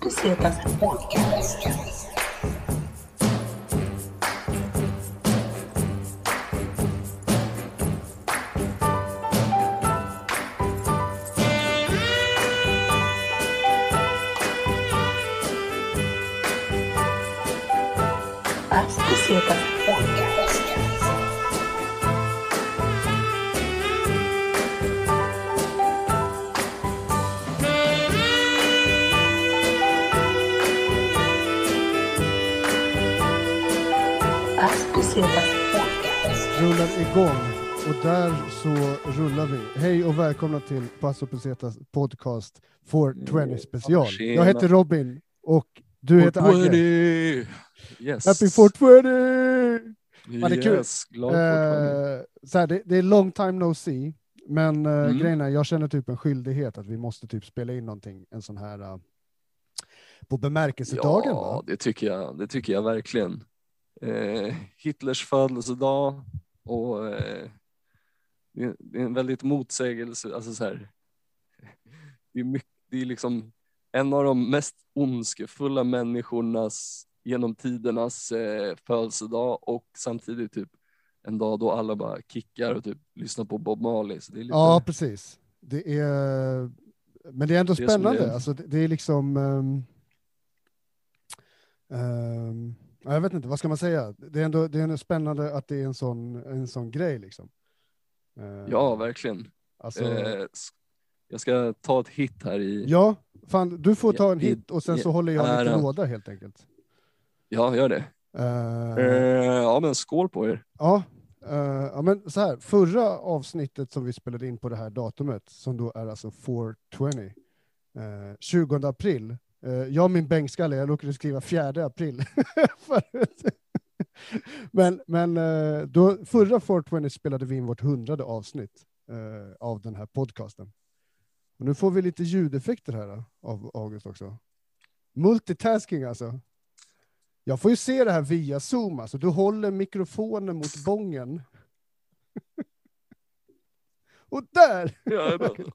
rullar välkomna till Passo Pesetas podcast 420 special. Jag heter Robin och du heter Agge. 420! Yes. Happy 420! Ja, det är kul. Yes, glad 420. Eh, så här, det, det är long time no see, men eh, Mm. grejen är jag känner typ en skyldighet att vi måste typ spela in någonting, en sån här eh, på bemärkelsedagen. Ja, va? det tycker jag. Det tycker jag verkligen. Eh, Hitlers födelsedag och det, är, en väldigt motsägelse. Alltså så här, det, är mycket, det är liksom en av de mest ondskefulla människornas genom tidernas eh, födelsedag och samtidigt typ en dag då alla bara kickar och typ lyssnar på Bob Marley. Så det är lite, Ja, precis. Det är, men det är ändå Det spännande. är. Alltså, det, det är liksom... ehm, ja, jag vet inte, vad ska man säga? Det är ändå, det är ändå spännande att det är en sån, en sån grej. Liksom. Eh, ja verkligen. Alltså, Eh, jag ska ta ett hit här i, ja, fan, du får ta en hit och sen så håller jag lite äran. låda helt enkelt. ja gör det. Eh, ja men skål på er. Ja, eh, ja, men så här, förra avsnittet som vi spelade in på det här datumet, som då är alltså 420, eh, 20 april. Eh, jag och min bänkskalle, jag råkade skriva 4 april. Men men eh, då, förra 420 spelade vi in vårt hundrade avsnitt eh, av den här podcasten. Och nu får vi lite ljudeffekter här då, av August också. Multitasking alltså. Jag får ju se det här via Zoom, alltså. Du håller mikrofonen mot bången. Och där!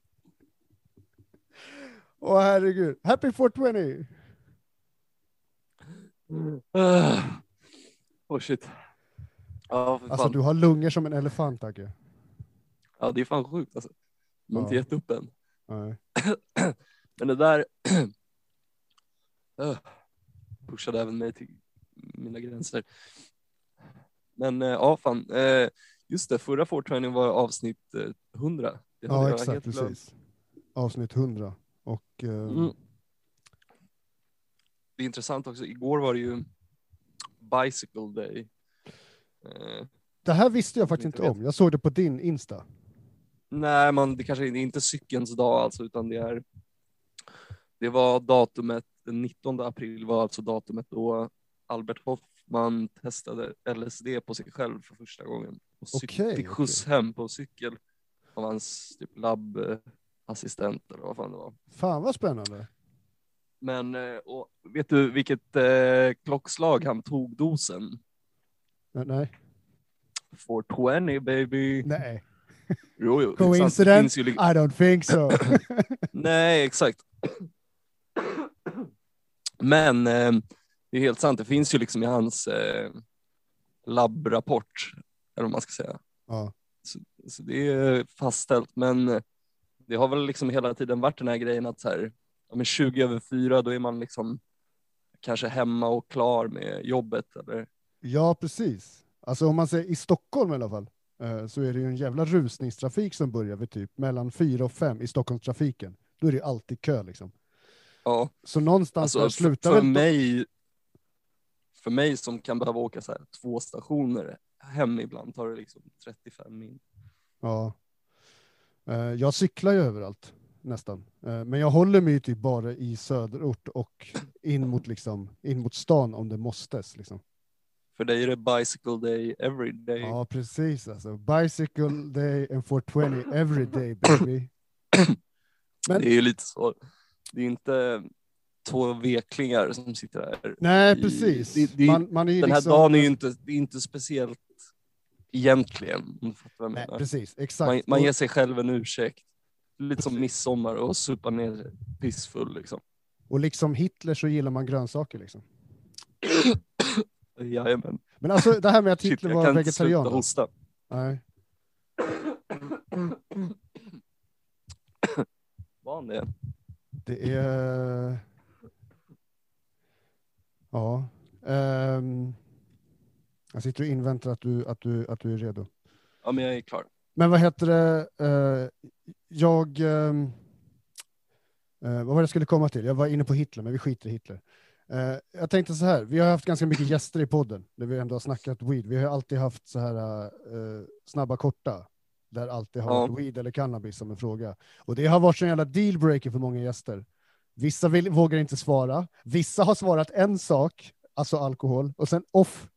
Åh herregud. Happy 420! Ah. Oh shit. Ja, för fan. Alltså du har lungor som en elefant, Agge. ja, det är fan sjukt alltså. Man har inte Ja. gett upp än. Nej. Men det där uh, pushade även mig till mina gränser. Men eh, ja, fan. eh, just det, förra 420 var avsnitt eh, 100. Det hade Ja, exakt, glömt. precis. Avsnitt 100. Och eh, Mm. Det är intressant också, igår var det ju Bicycle Day. Eh, det här visste jag faktiskt Inte vet. om. Jag såg det på din Insta. nej, man, det kanske är inte cykelns dag alltså, utan det är det var datumet, den 19 april var alltså datumet då Albert Hoffman testade LSD på sig själv för första gången. Och Okej, fick skjuts hem på cykel av hans typ labbassistent eller vad fan det var. Fan vad spännande. Men eh, och vet du vilket eh, klockslag han tog dosen? Nej, Nej. 420 baby. Nej. Jo, jo. Coincidence? finns ju I don't think so. Nej, exakt. Men eh, det är helt sant. Det finns ju liksom i hans eh, labbrapport, eller vad man ska säga. ja. Så, så det är fastställt. Men eh, det har väl liksom hela tiden varit den här grejen att så här, men 20 över 4, då är man liksom kanske hemma och klar med jobbet eller ja, precis. Alltså om man säger i Stockholm i alla fall, eh, så är det ju en jävla rusningstrafik som börjar vid typ mellan fyra och fem i Stockholmstrafiken. Då är det alltid kö liksom. ja. Så någonstans Alltså, för, slutar för väl... mig, för mig som kan behöva åka så här, två stationer hem ibland tar det liksom 35 min. Ja. Eh, Jag cyklar ju överallt, nästan. Eh, Men jag håller mig typ bara i söderort och in mot, liksom, in mot stan om det måstes. Liksom. För dig är det bicycle day every day. Ja, precis. Alltså. Bicycle day and 420 every day, baby. men- Det är ju lite så. Det är inte två veklingar som sitter här. Nej, i- precis. det- det- man, man Den här liksom... dagen är ju inte, det är inte speciellt egentligen. Nej, precis. Exakt. Man, man ger sig själv en ursäkt. Lite som midsommar och supa ner pissfull liksom. Och liksom Hitler så gillar man grönsaker liksom. Jajamän. Men alltså det här med att Shit, Hitler jag var kan inte sluta vegetarian. hosta. Nej. Var han det? Det är... Ja. Ehm, Jag sitter och inväntar att du, att du, att du är redo. Ja, men jag är klar. Men vad heter det? Jag... ehm, eh, vad var det jag skulle komma till? Jag var inne på Hitler, men vi skiter i Hitler. Eh, jag tänkte så här, vi har haft ganska mycket gäster i podden, där vi ändå har snackat weed. Vi har alltid haft så här eh, snabba korta, där alltid har Ja. varit weed eller cannabis som en fråga. Och det har varit så jävla dealbreaker för många gäster. Vissa vill, vågar inte svara, vissa har svarat en sak, alltså alkohol, och sen off,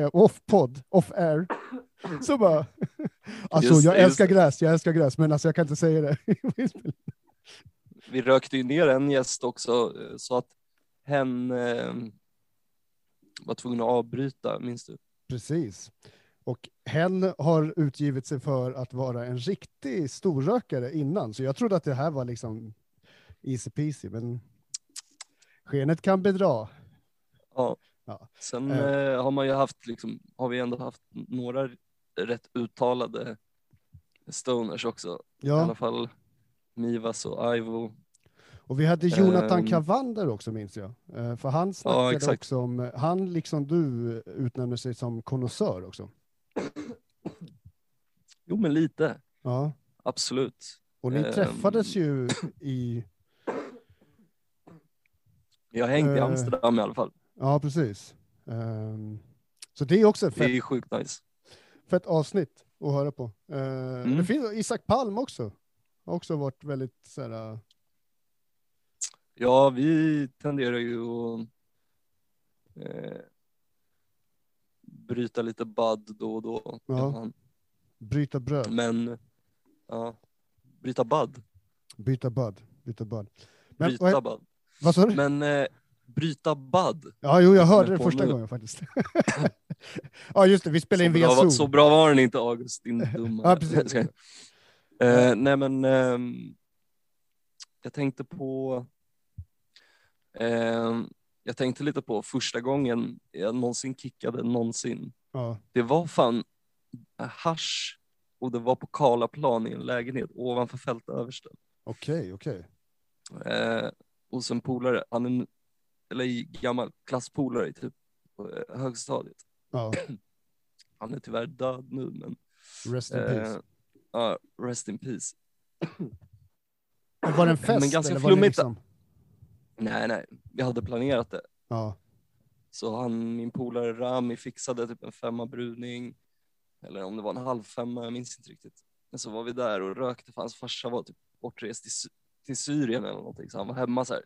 eh, off podd, off air, så bara, alltså Just jag just älskar det. gräs, jag älskar gräs, men alltså jag kan inte säga det. Vi rökte ju ner en gäst också eh, så att hen eh, var tvungen att avbryta, minns du? Precis. Och hen har utgivit sig för att vara en riktig storrökare innan, så jag trodde att det här var liksom easy peasy, men skenet kan bedra. Ja. Ja. Sen Eh. eh, har man ju haft, liksom, har vi ändå haft några rätt uttalade stoners också. I alla Ja, fall Mivas och Ivo. och vi hade Jonathan Ehm. Cavander också minns jag. Eh, För han snackade exakt. också om, han liksom du utnämner sig som konnässör också. Jo men lite, Ja, absolut. och ni Ehm. träffades ju i, Jag har hängt i Eh. Amsterdam i alla fall. ja precis. Ehm, Så det är också ett Det fett, är sjukt nice. Fett avsnitt att höra på. Eh, Mm. Det finns Isak Palm också. Har också varit väldigt så här, uh, Ja, vi tenderar ju att eh, bryta lite bud då och då. Ja. bryta bröd, Men, ja, bryta bud. byta bud, byta bud. Men Bryta vad, bud. vad sa du? Men eh, bryta bud. Ja, jo, jag hörde det första nu. gången faktiskt. ja, just det, vi spelar in via Zoom. så bra var den inte August, din dumma. Ja, precis. Eh, nej men, ehm, jag tänkte på, ehm, jag tänkte lite på första gången jag någonsin kickade någonsin. Ja, Det var fan hash och det var på Karlaplan i en lägenhet ovanför Fältöversten. okej, okej. Eh, och sen polare, han är en, eller gammal klasspolare i typ eh, högstadiet. Ja, Han är tyvärr död nu men rest in eh, peace. ja, rest in peace. Var det en fest men ganska flummigt. liksom? Nej, nej, vi hade planerat det. Ja, Så han, min polare Rami fixade typ en femma bruning. Eller om det var en halv femma, jag minns inte riktigt. Men så var vi där och rökte, för hans farsa var typ bortrest till, Sy- till Syrien eller någonting. Så han var hemma så här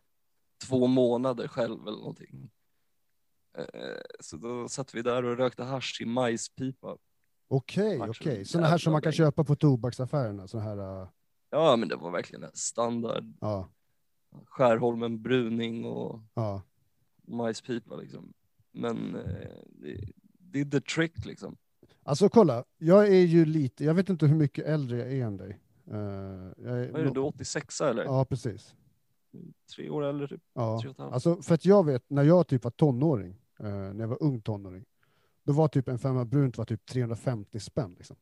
två månader själv eller någonting. Eh, Så då satt vi där och rökte hasch i majspipa. okej, så okej. Sådana här som man kan köpa på tobaksaffärerna, så här, uh, Ja, men det var verkligen en standard ja, Skärholmen bruning och ja. majspipa liksom. Men eh, det, det är the trick liksom. Alltså kolla, jag är ju lite, jag vet inte hur mycket äldre jag är än dig. Eh, jag är Vad är det, du är 86 eller? Ja, precis. Tre år eller typ? Ja. Alltså, för att jag vet, när jag typ var tonåring, eh, när jag var ung tonåring, då var typ en femma brunt var typ 350 spänn. Liksom.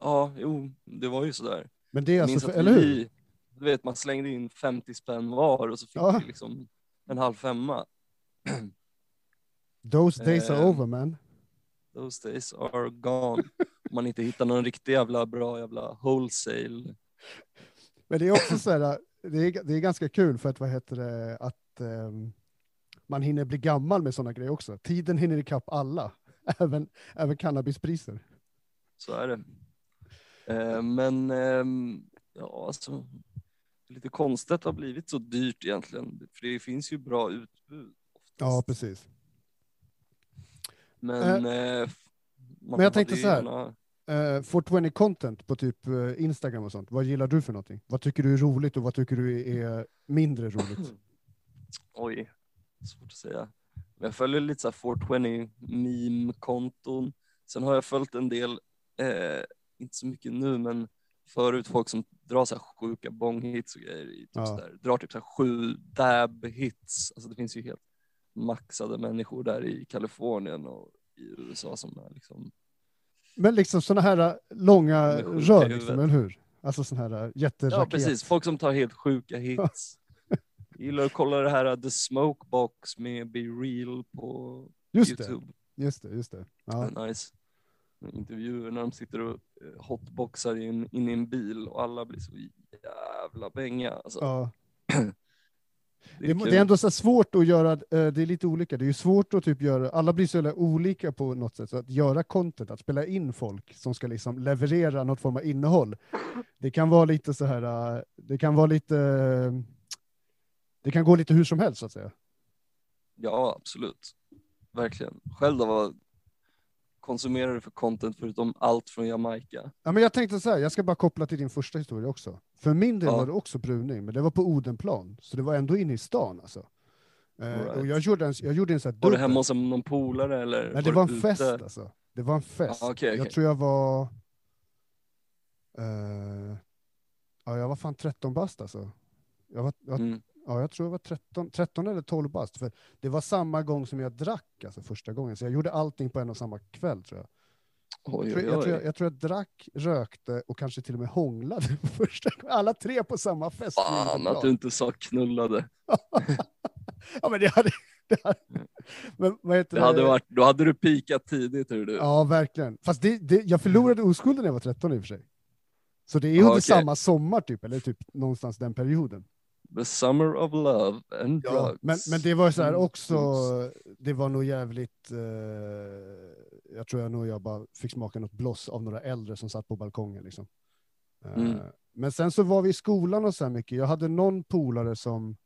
Ja, jo, det var ju sådär. Men det är alltså, för, att eller hur? du vet, man slängde in 50 spänn var och så fick Ja. vi liksom en halv femma. Those days are Eh, over man. Those days are gone. Om man inte hittar någon riktig jävla bra jävla wholesale. Men det är också så här, det är, det är ganska kul för att vad heter det, att ehm, man hinner bli gammal med sådana grejer också. Tiden hinner ikapp alla, även, även cannabispriser. Så är det. Eh, men ehm, ja, alltså. Lite konstigt att det har blivit så dyrt egentligen. För det finns ju bra utbud. Oftast. Ja, precis. Men, eh, man men jag tänkte så här. gärna- Uh, 420 content på typ eh, Instagram och sånt, vad gillar du för någonting? Vad tycker du är roligt och vad tycker du är mindre roligt? Oj, svårt att säga. Jag följer lite så här 420 meme-konton. Sen har jag följt en del, eh, inte så mycket nu, men förut, folk som drar så här sjuka bonghits och grejer, typ Ja. så där, drar typ så här sju dab-hits. Alltså det finns ju helt maxade människor där i Kalifornien och i USA som är liksom, Men liksom sådana här äh, långa rör, liksom, eller hur? Alltså sådana här äh, jätteraket. ja precis, folk som tar helt sjuka hits. Gillar att kolla det här uh, The Smokebox med Be Real på Just det, Youtube. just det, just det. Ja. Det är nice. Intervjuer när de sitter och hotboxar in, in i en bil och alla blir så jävla bänga. Alltså, Ja. det, är det är ändå så svårt att göra, eh, det är lite olika, det är ju svårt att typ göra, alla blir så olika på något sätt, så att göra content, att spela in folk som ska liksom leverera något form av innehåll, det kan vara lite så här, eh, det kan vara lite, det kan gå lite hur som helst så att säga. Ja, absolut. Verkligen. Själv då, konsumerar du för content förutom allt från Jamaica? Ja, men jag tänkte så här, jag ska bara koppla till din första historia också. För min del Ja. var det också pruning, men det var på Odenplan, så det var ändå inne i stan alltså. Eh, Right. och jag gjorde en, jag gjorde en sån här Var du hemma hos någon polare eller? Nej, det du var en ute? fest alltså. Det var en fest. Ah, okej, Jag okej. tror jag var... eh, ja, jag var fan 13 bast alltså. Jag var, jag, Mm. Ja, jag tror jag var 13, 13 eller 12 bast. För det var samma gång som jag drack, alltså första gången. Så jag gjorde allting på en och samma kväll tror jag. Oj, Jag tror jag, jag, tror jag drack, rökte och kanske till och med hånglade första. Alla tre på samma fest. Fan att du inte sa knullade. ja, men det hade... Det hade men, vad heter Det hade varit, då hade du pikat tidigt hör du. Ja, verkligen. Fast det, det, jag förlorade oskulden när jag var 13 i och för sig. Så det är Ja, under okej. samma sommar typ, eller typ någonstans den perioden. The summer of love and Ja, drugs. men, men det var så här Mm, också, det var nog jävligt, eh, jag tror jag nog jag bara fick smaka något bloss av några äldre som satt på balkongen liksom. Eh, Mm. Men sen så var vi i skolan och så här mycket, jag hade någon polare som,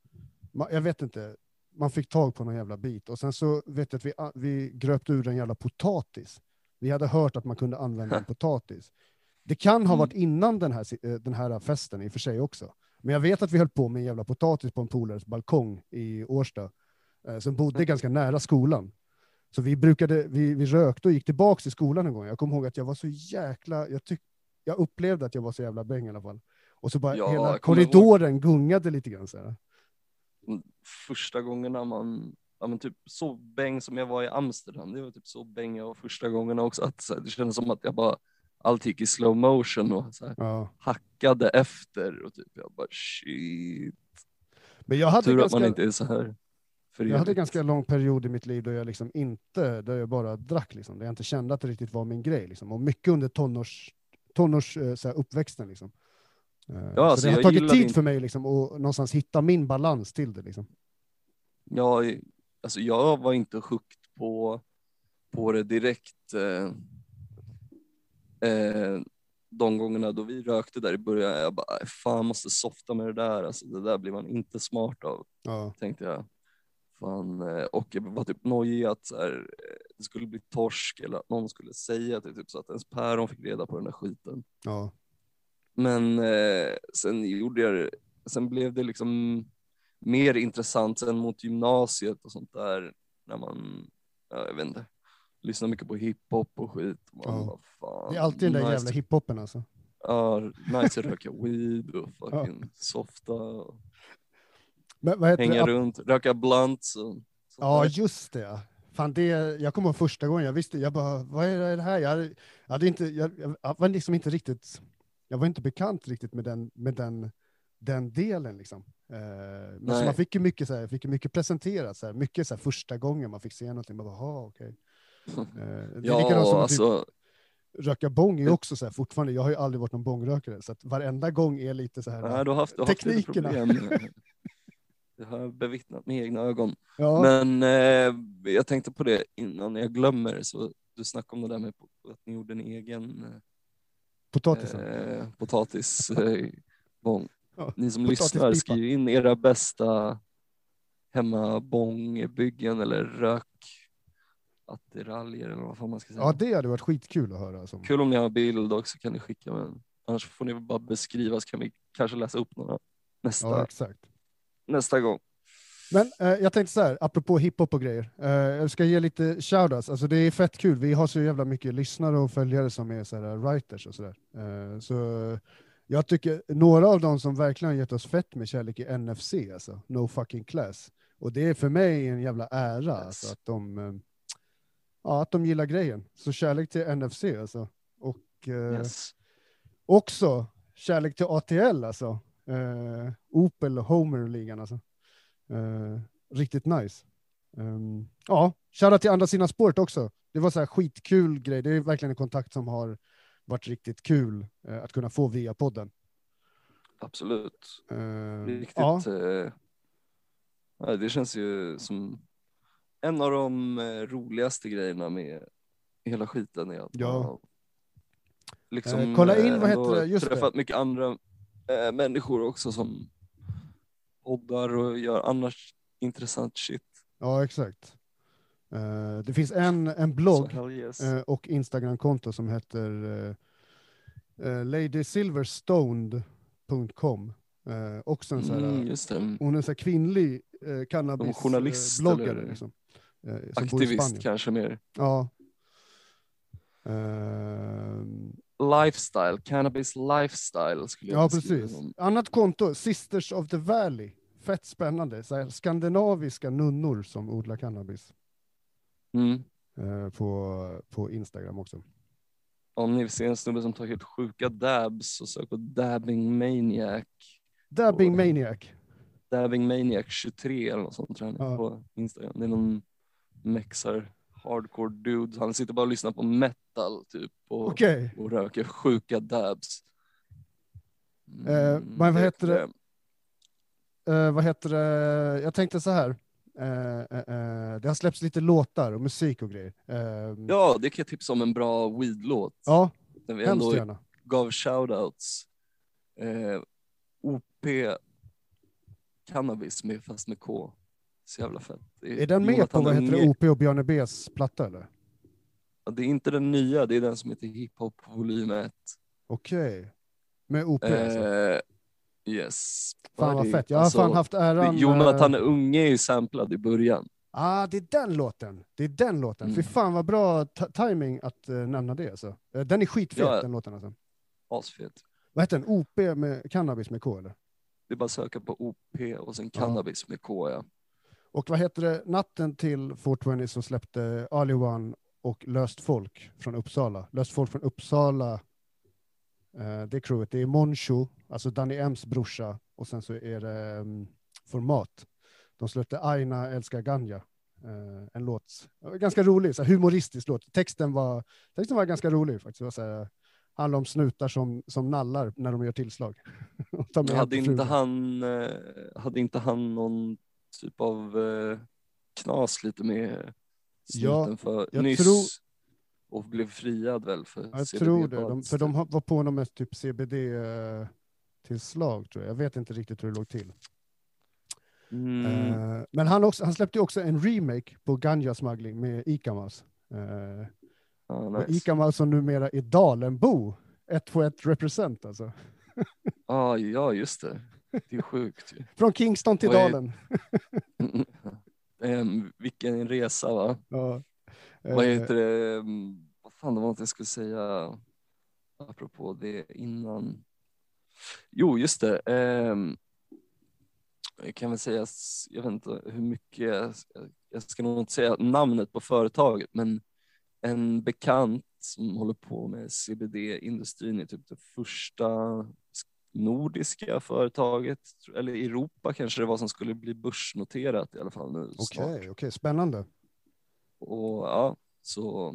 jag vet inte, man fick tag på någon jävla bit och sen så vet jag att vi, vi gröpte ur en jävla potatis. Vi hade hört att man kunde använda en potatis. Det kan ha Mm. varit innan den här, eh, den här festen i och för sig också. Men jag vet att vi höll på med en jävla potatis på en polares balkong i Årsta, eh, som bodde ganska nära skolan. Så vi brukade, vi, vi rökte och gick tillbaka till skolan en gång. Jag kommer ihåg att jag var så jäkla, jag, tyck, jag upplevde att jag var så jävla bäng i alla fall. Och så bara Ja, hela kommer ihåg. korridoren gungade lite grann så här. Första gångerna man, ja men typ så bäng som jag var i Amsterdam, det var typ så bäng jag var första gångerna också. Att här, det kändes som att jag bara, allt gick i slow motion och så Ja. hackade efter och typ jag bara shit. Men jag hade, Tur att ganska, man inte är så här för jag hade evigt. ganska lång period i mitt liv då jag liksom inte, där jag bara drack liksom, där jag inte kände att det riktigt var min grej liksom. Och mycket under tonårs, tonårs eh, så här, uppväxten liksom. Eh, så alltså, det har tagit tid inte- för mig liksom att någonstans hitta min balans till det liksom. Jag, alltså jag var inte hooked på, på det direkt. Eh, eh, de gångerna då vi rökte där i början, jag bara, "Aj, fan måste softa med det där, alltså det där blir man inte smart av, Ja. tänkte jag. Fan, eh, och jag var typ nojig att så här, eh, det skulle bli torsk eller att någon skulle säga det, typ så att ens päron fick reda på den där skiten. Ja. Men eh, sen gjorde jag det, sen blev det liksom mer intressant sen mot gymnasiet och sånt där när man, ja, jag vet inte, lyssnar mycket på hiphop och skit. Man Ja. bara, fan, Det är alltid den där nice jävla hiphopen alltså. Ja, nice att röka weed och fucking softa och Men, vad heter hänga det? runt, röka sånt Ja, där. just det. ja. Fan, det, jag kommer ihåg första gången, jag visste, jag bara, vad är det här? Jag hade, jag hade inte, jag, jag var liksom inte riktigt, jag var inte bekant riktigt med den, med den, den delen liksom. Eh, men så man fick ju mycket, så här, fick mycket presenterat, så här, mycket så här, första gången man fick se någonting, man bara, okej. Likadant Ja, som alltså, typ, röka bong är också så här, fortfarande, jag har ju aldrig varit någon bongrökare, så att varenda gång är lite så här, nej, du har haft, du har haft Teknikerna. problem. Det har jag bevittnat med egna ögon. ja, Men eh, jag tänkte på det innan jag glömmer, så du snackade om det där med att ni gjorde en egen potatisen. eh, potatis eh, bång. Ja, Ni som lyssnar, skriv in era bästa hemma bångbyggen eller rök attiraljer eller vad fan man ska säga. ja, det hade varit skitkul att höra. Alltså. Kul om ni har bild också kan ni skicka men annars får ni bara beskriva så kan vi kanske läsa upp några nästa, Ja, exakt. nästa gång. Men eh, jag tänkte så här, apropå hiphop och grejer. Eh, jag ska ge lite shoutouts. Alltså det är fett kul. Vi har så jävla mycket lyssnare och följare som är så här, writers och sådär. Eh, så Jag tycker några av dem som verkligen gett oss fett med kärlek är NFC, alltså. No fucking class. Och det är för mig en jävla ära, Yes. alltså, att de, eh, ja, att de gillar grejen. Så kärlek till NFC, alltså. Och eh, Yes. också kärlek till ATL, alltså. Eh, Opel och Homer-ligan, alltså. Eh, riktigt nice. Um, ja, shoutout till andra sidan spåret också. Det var så här skitkul grej. Det är verkligen en kontakt som har varit riktigt kul eh, att kunna få via podden. Absolut. Eh, Riktigt. ja, eh, ja, det känns ju som en av de eh, roligaste grejerna med hela skiten är att Ja. liksom, Eh, kolla in, eh, vad heter det? Just det. träffat mycket andra eh, människor också som poddar och gör annars intressant shit. ja, exakt. Eh, det finns en, en Så blogg hell yes. eh, och Instagramkonto som heter ladysilverstoned.com. Uh, också en sån här, mm, just det. hon är en här kvinnlig Som cannabisbloggare. eller liksom, eh, Aktivist kanske mer. Ja. Ehm, Lifestyle, cannabis lifestyle skulle jag ja, precis. som. Annat konto, Sisters of the Valley. Fett spännande. Så skandinaviska nunnor som odlar cannabis. Mm. eh, på, på Instagram också. Om ni vill se en snubbe som tar helt sjuka dabs så sök på dabbing maniac. Dabbing Och- Maniac. Dabbing maniac 23 eller något sånt tror jag Ja. på Instagram. Det är någon mexar hardcore dude. Han sitter bara och lyssnar på metal typ och, Okej. och röker sjuka dabs. Eh, men vad heter det? Eh, vad heter det? Jag tänkte så här. Eh, eh, eh, det har släppts lite låtar och musik och grejer. Eh, Ja, det kan jag tipsa om en bra weed-låt. ja När vi ändå gärna. gav shoutouts. Eh, OP Cannabis med fast med K. Så jävla fett. Är den med på vad heter det. OP och Björne B's platta eller? Ja, Det är inte den nya, det är den som heter Hiphop volym 1. Okej. Med OP alltså. Eh, yes. Fan vad fett. Jag har alltså, fan haft äran. Jonathan eh, Unge är ju samplad i början. Ah, det är den låten. Det är den låten. Fy Mm. fan vad bra timing att uh, nämna det. Alltså. Eh, Den är skitfet Ja. den låten. Alltså. Asfet. Vad heter den? OP med cannabis med K eller? Det är bara att söka på OP och sen cannabis med K ja. Och vad heter det? Natten till 420 så släppte Ali One och Löst Folk från Uppsala. Löst Folk från Uppsala. eh, det crewet, det är Moncho, alltså Danny M's brorsa. Och sen så är det um, Format. De släppte Aina älskar ganja. Eh, en låt, ganska rolig, så humoristisk låt. Texten var, texten var ganska rolig faktiskt. Det var så här, handlar om snutar som, som nallar när de gör tillslag. Hade inte, han, eh, hade inte han någon typ av eh, knas lite med Ja, snuten för jag nyss? tror- Och blev friad väl för Ja, Jag CBD tror det, de, för de var på något med typ CBD-tillslag tror jag. Jag vet inte riktigt hur det låg till. Mm. Eh, men han, också, han släppte också en remake på Ganja-smuggling med Ikamas. Uh, ja, Och nice. Ikamas som numera är Dalenbo. 121 represent alltså. ah, ja, just det. Det är sjukt ju. Från Kingston till är- Dalen. Ehm, vilken resa va? Ja. Vad Eh, heter det? ehm, Vad fan det var inte jag skulle säga apropå det innan. Jo, just det. ehm, jag kan väl säga, jag vet inte hur mycket, jag- jag ska nog inte säga namnet på företaget, men en bekant som håller på med CBD-industrin är typ det första nordiska företaget, eller Europa kanske det var som skulle bli börsnoterat i alla fall nu Okej, snart. okej, spännande. Och ja, så.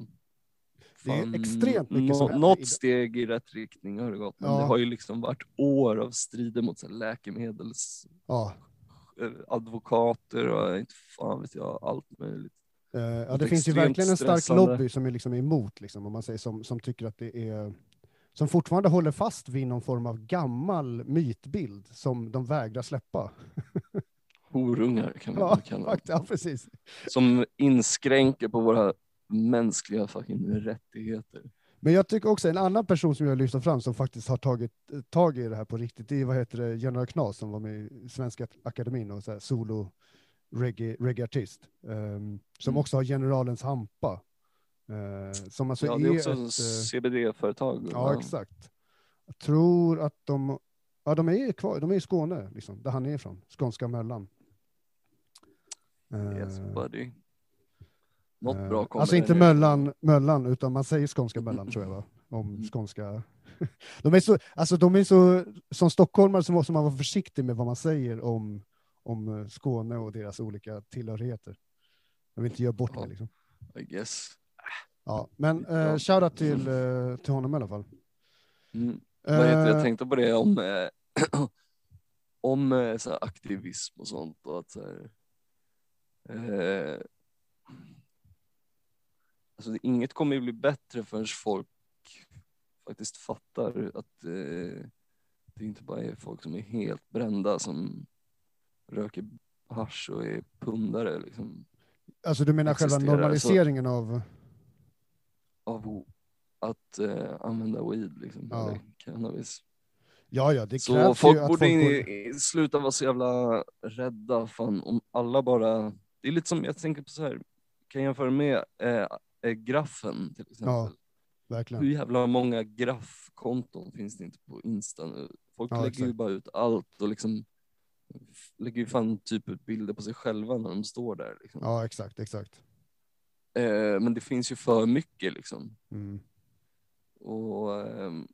Det är extremt mycket Något i- steg i rätt riktning har det gått, men Ja. det har ju liksom varit år av strider mot så här, läkemedels Ja. eh, advokater och inte fan vet jag, allt möjligt. Eh, ja, Det finns ju verkligen en stark stressande. lobby som är liksom emot, liksom, om man säger som, som tycker att det är som fortfarande håller fast vid någon form av gammal mytbild som de vägrar släppa. Horungar kan man Ja, kalla fakt- ja dem. precis. Som inskränker på våra mänskliga fucking rättigheter. Men jag tycker också en annan person som jag lyfter fram som faktiskt har tagit tag i det här på riktigt, det är vad heter det, General Knas som var med i Svenska Akademin och så här solo reggae- reggae-artist. ehm, som Mm. också har Generalens Hampa. eh, som alltså ja, det är också ett, eh, CBD-företag. Ja, exakt. Jag tror att de, ja de är kvar, de är i Skåne, liksom, där han är ifrån, skånska Möllan. Yes Eh, buddy. Något bra kommer Alltså inte. Möllan, Möllan, utan man säger skånska Möllan tror jag va? Om Mm. skånska. De är så, alltså de är så, som stockholmare så måste man vara försiktig med vad man säger om, om eh, Skåne och deras olika tillhörigheter. Jag vill inte göra bort Ja. det liksom. I guess. Ja, men eh, shoutout till, eh, till honom i alla fall. Mm. Eh, Jag tänkte på det om, eh, om eh, så aktivism och sånt och att så här, eh, alltså inget kommer ju bli bättre förrän folk faktiskt fattar att eh, det inte bara är folk som är helt brända som röker hasch och är pundare liksom Alltså du menar själva existerar, normaliseringen av, av att eh, använda weed liksom, Ja. eller cannabis. ja ja, det Så krävs folk ju att borde folk i- sluta vara så jävla rädda. Fan, om alla bara... Det är lite som, jag tänker på så här, kan jämföra med eh, eh, graffen till exempel. Ja, verkligen. Hur jävla många graffkonton finns det inte på Insta nu? Folk Ja, lägger ju exakt. bara ut allt och liksom lägger ju fan typ ut bilder på sig själva när de står där. Liksom. Ja, exakt, exakt. Eh, men det finns ju för mycket liksom. Mm. Och ehm,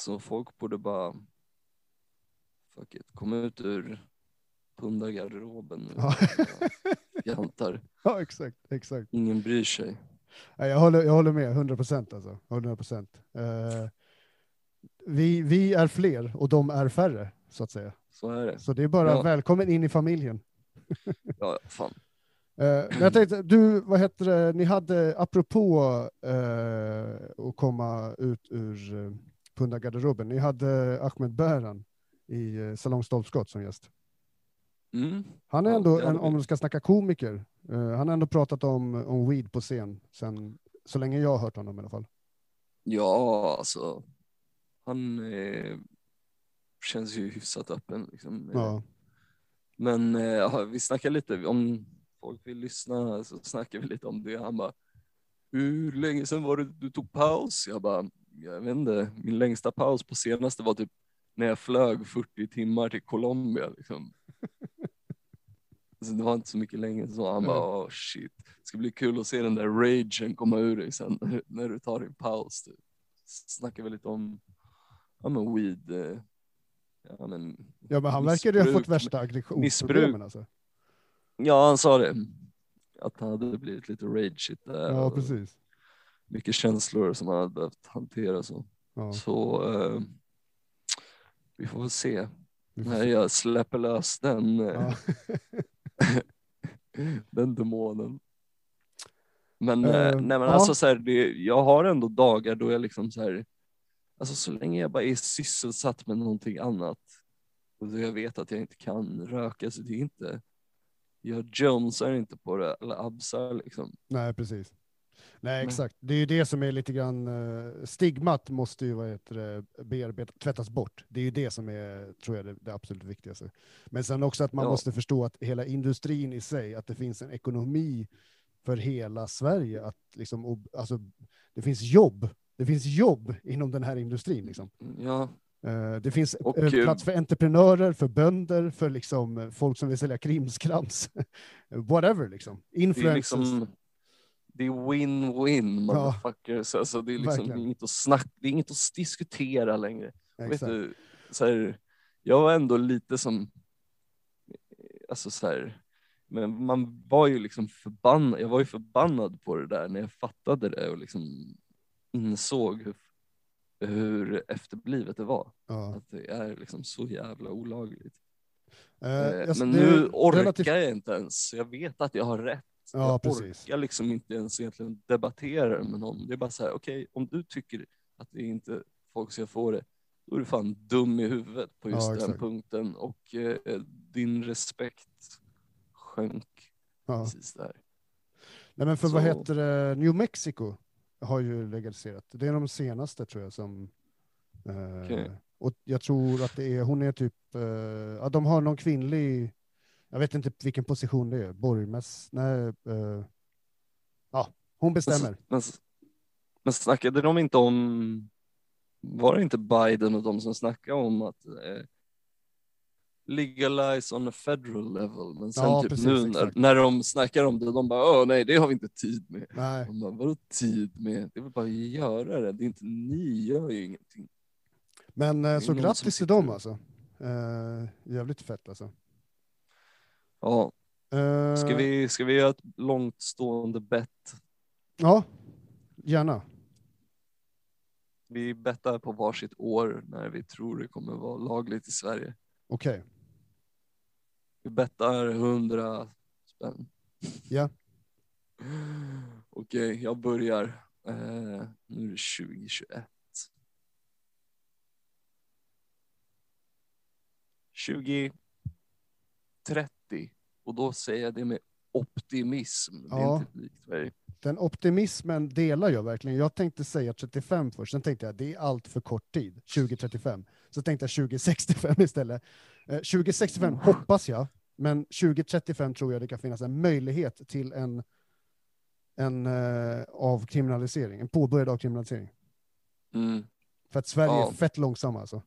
så folk borde bara fuck it, komma ut ur pundargarderoben. Ja. Jantar. ja, exakt, exakt. Ingen bryr sig. Nej, jag, håller, jag håller med, 100 procent alltså. 100 procent. Eh, vi, vi är fler och de är färre, så att säga. Så är det. Så det är bara Ja. välkommen in i familjen. Ja, fan. Eh, men jag tänkte, du, vad heter det, ni hade, apropå eh, att komma ut ur uh, pundargarderoben, ni hade Ahmed Bäran i uh, Salong Stolpskott som gäst. Mm. Han är ändå, en, om man ska snacka komiker, eh, han har ändå pratat om, om weed på scen, sen, så länge jag har hört honom i alla fall. Ja, alltså. Han eh, känns ju hyfsat öppen liksom. Ja, Men eh, ja, vi snackar lite, om folk vill lyssna så snackar vi lite om det. Han bara, hur länge sedan var det du tog paus? Jag bara, jag vet inte, min längsta paus på senaste var typ när jag flög 40 timmar till Colombia liksom. Så det var inte så mycket länge så. Han bara, oh shit, det ska bli kul att se den där ragen komma ur dig sen när du tar din paus. Typ. Snackar vi lite om, ja men weed, eh, ja men ja men han verkade ju ha fått Missbruk- värsta aggressionsproblemen missbruk. alltså. Ja, han sa det. Att han hade blivit lite rageigt där. Ja, precis. Mycket känslor som han hade behövt hantera. Så, Ja, så eh, vi får väl se när jag släpper lös den, eh, Ja. den demonen. Men, Eh, nej, men ja. alltså, så här, det, jag har ändå dagar då jag liksom så här, alltså så länge jag bara är sysselsatt med någonting annat och då jag vet att jag inte kan röka så det är inte, jag jonesar inte på det eller absar liksom. Nej, precis. Nej, exakt. Det är ju det som är lite grann, eh, stigmat måste ju vad heter det, bearbeta, tvättas bort. Det är ju det som är, tror jag, det, det absolut viktigaste. Men sen också att man Ja. måste förstå att hela industrin i sig, att det finns en ekonomi för hela Sverige, att liksom, alltså, det finns jobb. Det finns jobb inom den här industrin. Liksom. Ja, Eh, Det finns Och, plats för entreprenörer, för bönder, för liksom eh, folk som vill sälja krimskrams. Whatever liksom. det är Influencers. liksom det är win-win motherfuckers. Alltså, det är liksom Verkligen. inget att snacka, det är inget att diskutera längre. Vet du, så här, jag var ändå lite som, alltså så här, men man var ju liksom förbannad, jag var ju förbannad på det där när jag fattade det och liksom insåg hur, hur efterblivet det var. Ja. Att det är liksom så jävla olagligt. Eh, jag- men nu orkar relativt- jag inte ens. Jag vet att jag har rätt. Ja, jag precis. orkar liksom inte ens egentligen debattera med någon. Det är bara så här, okej, om du tycker att det inte folk ska få det, då är du fan dum i huvudet på just Ja, den exakt. punkten och eh, din respekt sjönk Ja. precis där. Nej, men för vad Så- heter det, New Mexico har ju legaliserat. Det är de senaste tror jag som... Eh, Okej. Och jag tror att det är, hon är typ, eh, ja de har någon kvinnlig, jag vet inte vilken position det är, borgmäss, nej, eh, ja, hon Men, bestämmer. men, men snackade de inte om var det inte Biden och de som snackade om att eh, legalize on a federal level. Men sen Ja, typ precis, nu när, när de snackar om det, de bara åh nej det har vi inte tid med. Nej. De bara, vadå tid med? Det är väl bara att göra det. Det är inte, ni gör ju ingenting. Men eh, så grattis till dem alltså. Eh, jävligt fett alltså. Ja, Eh, ska vi, ska vi göra ett långt stående bett? Ja, gärna. Vi bettar på varsitt år när vi tror det kommer vara lagligt i Sverige. Okej. Vi bettar 100 spänn. Ja. Okej, jag börjar. Eh, nu är det 2021. 2030. Och då säger jag det med optimism. Det är Ja. Den optimismen delar jag verkligen. Jag tänkte säga 35 först, sen tänkte jag det är allt för kort tid, 2035. Så tänkte jag 2065 istället. Eh, 2065 hoppas jag, men 2035 tror jag det kan finnas en möjlighet till en, en eh, avkriminalisering, en påbörjad avkriminalisering. Mm. För att Sverige Ja. är fett långsamma alltså.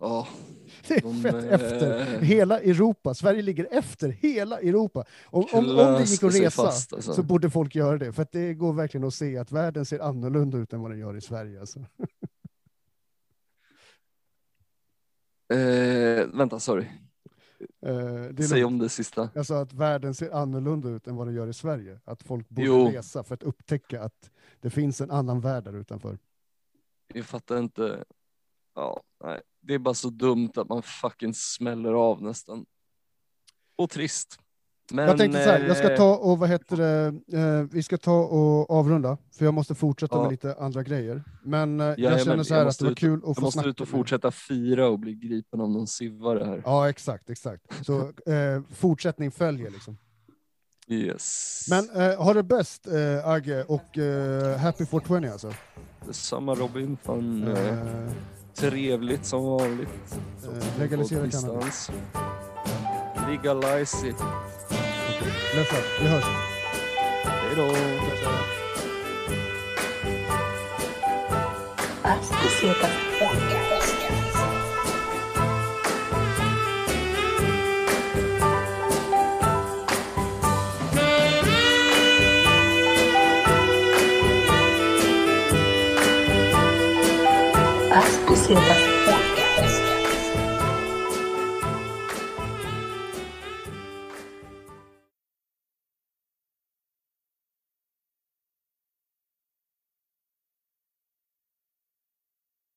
Ja, Det är De, fett eh, efter hela Europa. Sverige ligger efter hela Europa. Om, om, om det gick att resa fast, alltså. så borde folk göra det. För att det går verkligen att se att världen ser annorlunda ut än vad den gör i Sverige. Alltså. Eh, vänta, sorry. Eh, Säg om det sista. Alltså att världen ser annorlunda ut än vad den gör i Sverige. Att folk borde Jo. resa för att upptäcka att det finns en annan värld där utanför. Jag fattar inte. Ja, nej. Det är bara så dumt att man fucking smäller av nästan. Och trist. Men, jag tänkte så här, jag ska ta och vad heter det, eh, vi ska ta och avrunda, för jag måste fortsätta Ja. med lite andra grejer. Men eh, jag Jajamän, känner så jag här att måste det var ut- kul att Jag få måste snacka ut och fortsätta fira och bli gripen av någon sivare här. Ja, exakt, exakt. Så eh, fortsättning följer liksom. Yes. Men eh, ha det bäst eh, Agge och eh, happy 420 alltså. Detsamma Robin, fan eh, Eh, trevligt som vanligt. Legalisera cannabis. Legalize it. Los ocho, los ocho. Pero. Hasta ciertas Hasta ciertas